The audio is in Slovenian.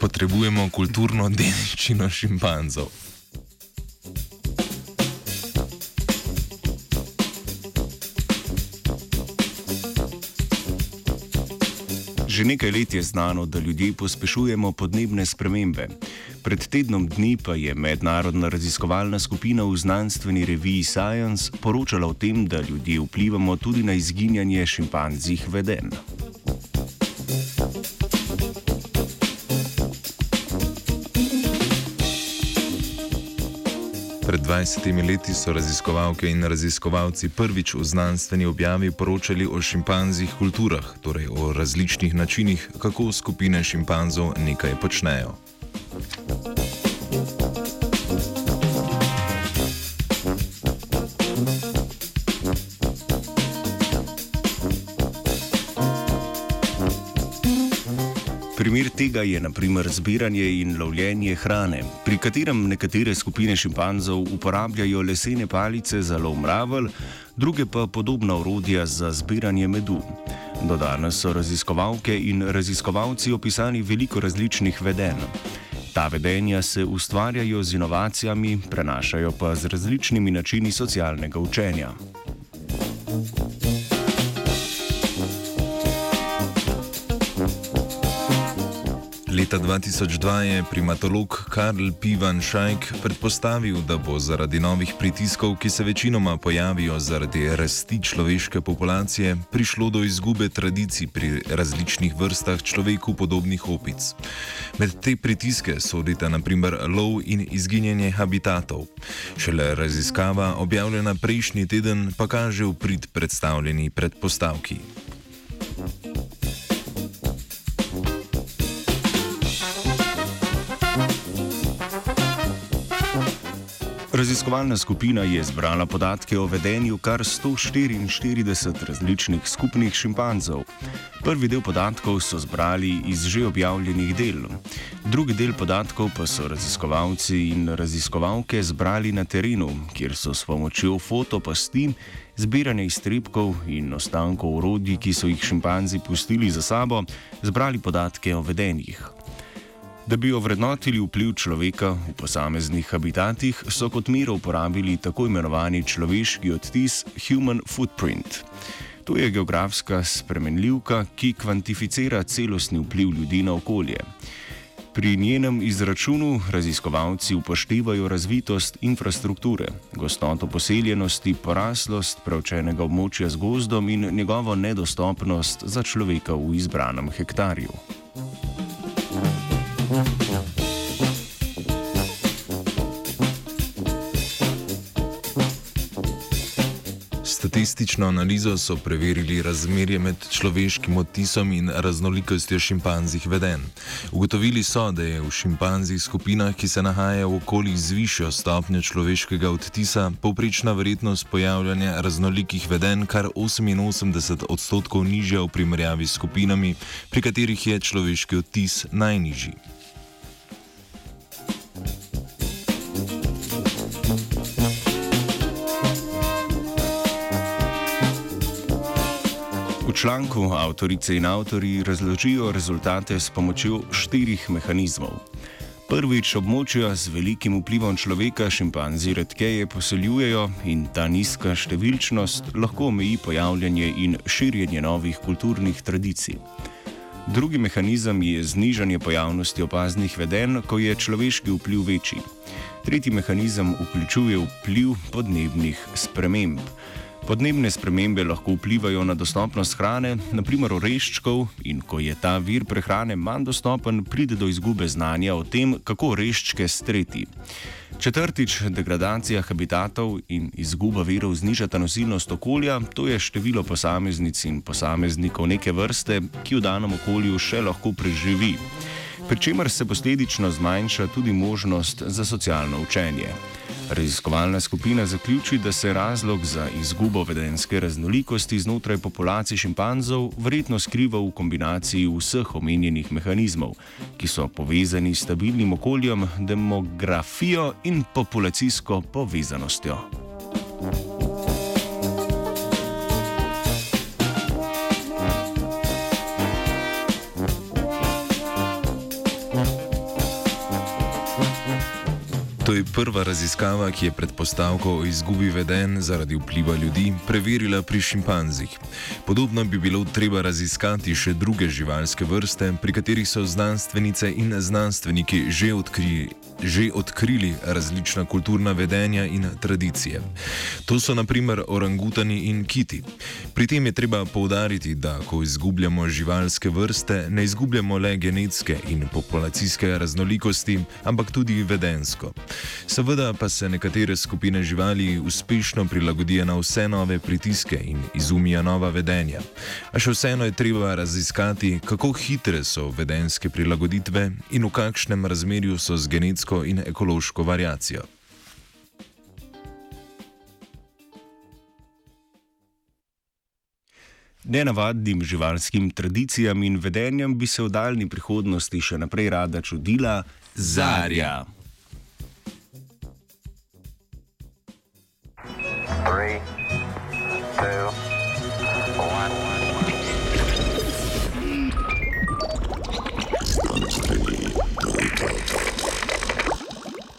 potrebujemo kulturno dediščino šimpanzov. Že nekaj let je znano, da ljudje pospešujemo podnebne spremembe. Pred tednom dni pa je mednarodna raziskovalna skupina v znanstveni reviji Science poročala o tem, da ljudje vplivamo tudi na izginjanje šimpanzih veden. Pred 20 leti so raziskovalke in raziskovalci prvič v znanstveni objavi poročali o šimpanzih kulturah, torej o različnih načinih, kako skupine šimpanzov nekaj počnejo. Primer tega je naprimer zbiranje in lovljenje hrane, pri katerem nekatere skupine šimpanzov uporabljajo lesene palice za lov mravelj, druge pa podobna orodja za zbiranje medu. Do danes so raziskovalke in raziskovalci opisali veliko različnih veden. Ta vedenja se ustvarjajo z inovacijami, prenašajo pa z različnimi načini socialnega učenja. Leta 2002 je primatolog Karl Pivan Šajk predpostavil, da bo zaradi novih pritiskov, ki se večinoma pojavijo zaradi rasti človeške populacije, prišlo do izgube tradicij pri različnih vrstah človeku podobnih opic. Med te pritiske sodita naprimer lov in izginjanje habitatov. Šele raziskava, objavljena prejšnji teden, pa kaže v prid predstavljeni predpostavki. Raziskovalna skupina je zbrala podatke o vedenju kar 144 različnih skupnih šimpanzov. Prvi del podatkov so zbrali iz že objavljenih del, drugi del podatkov pa so raziskovalci in raziskovalke zbrali na terenu, kjer so s pomočjo fotopasti, zbiranja iztrebkov in ostankov orodij, ki so jih šimpanzi pustili za sabo, zbrali podatke o vedenjih. Da bi ovrednotili vpliv človeka v posameznih habitatih, so kot mero uporabili tako imenovani človeški odtis Human Footprint. To je geografska spremenljivka, ki kvantificira celostni vpliv ljudi na okolje. Pri njenem izračunu raziskovalci upoštevajo razvitost infrastrukture, gostoto poseljenosti, poraslost preučenega območja z gozdom in njegovo nedostopnost za človeka v izbranem hektarju. Statistično analizo so preverili razmerje med človeškim odtisom in raznolikostjo šimpanzih veden. Ugotovili so, da je v šimpanzih skupinah, ki se nahajajo v okoljih z višjo stopnjo človeškega odtisa, povprečna verjetnost pojavljanja raznolikih veden kar 88 odstotkov nižja v primerjavi s skupinami, pri katerih je človeški odtis najnižji. V članku avtorice in avtori razložijo rezultate s pomočjo štirih mehanizmov. Prvič, območja z velikim vplivom človeka šimpanzi redkeje poseljujejo in ta nizka številčnost lahko omeji pojavljanje in širjenje novih kulturnih tradicij. Drugi mehanizem je znižanje pojavnosti opaznih veden, ko je človeški vpliv večji. Tretji mehanizem vključuje vpliv podnebnih sprememb. Podnebne spremembe lahko vplivajo na dostopnost hrane, naprimer oreščkov, in ko je ta vir prehrane manj dostopen, pride do izgube znanja o tem, kako oreščke streti. Četrtič, degradacija habitatov in izguba virov znižata nosilnost okolja, to je število posameznic in posameznikov neke vrste, ki v danem okolju še lahko preživi, pri čemer se posledično zmanjša tudi možnost za socialno učenje. Raziskovalna skupina zaključi, da se razlog za izgubo vedenske raznolikosti znotraj populacije šimpanzov verjetno skriva v kombinaciji vseh omenjenih mehanizmov, ki so povezani s stabilnim okoljem, demografijo in populacijsko povezanostjo. To je prva raziskava, ki je predpostavko o izgubi veden zaradi vpliva ljudi preverila pri šimpanzih. Podobno bi bilo treba raziskati še druge živalske vrste, pri katerih so znanstvenice in znanstveniki že odkrili že odkrili različna kulturna vedenja in tradicije. To so naprimer orangutani in kiti. Pri tem je treba povdariti, da ko izgubljamo živalske vrste, ne izgubljamo le genetske in populacijske raznolikosti, ampak tudi vedensko. Seveda pa se nekatere skupine živali uspešno prilagodijo na vse nove pritiske in izumijo nova vedenja. A še vseeno je treba raziskati, kako hitre so vedenske prilagoditve in v kakšnem razmerju so z genetsko klimatsko in ekološko variacijo. Nenavadnim živalskim tradicijam in vedenjem bi se v daljni prihodnosti še naprej rada čudila Zarja. Three.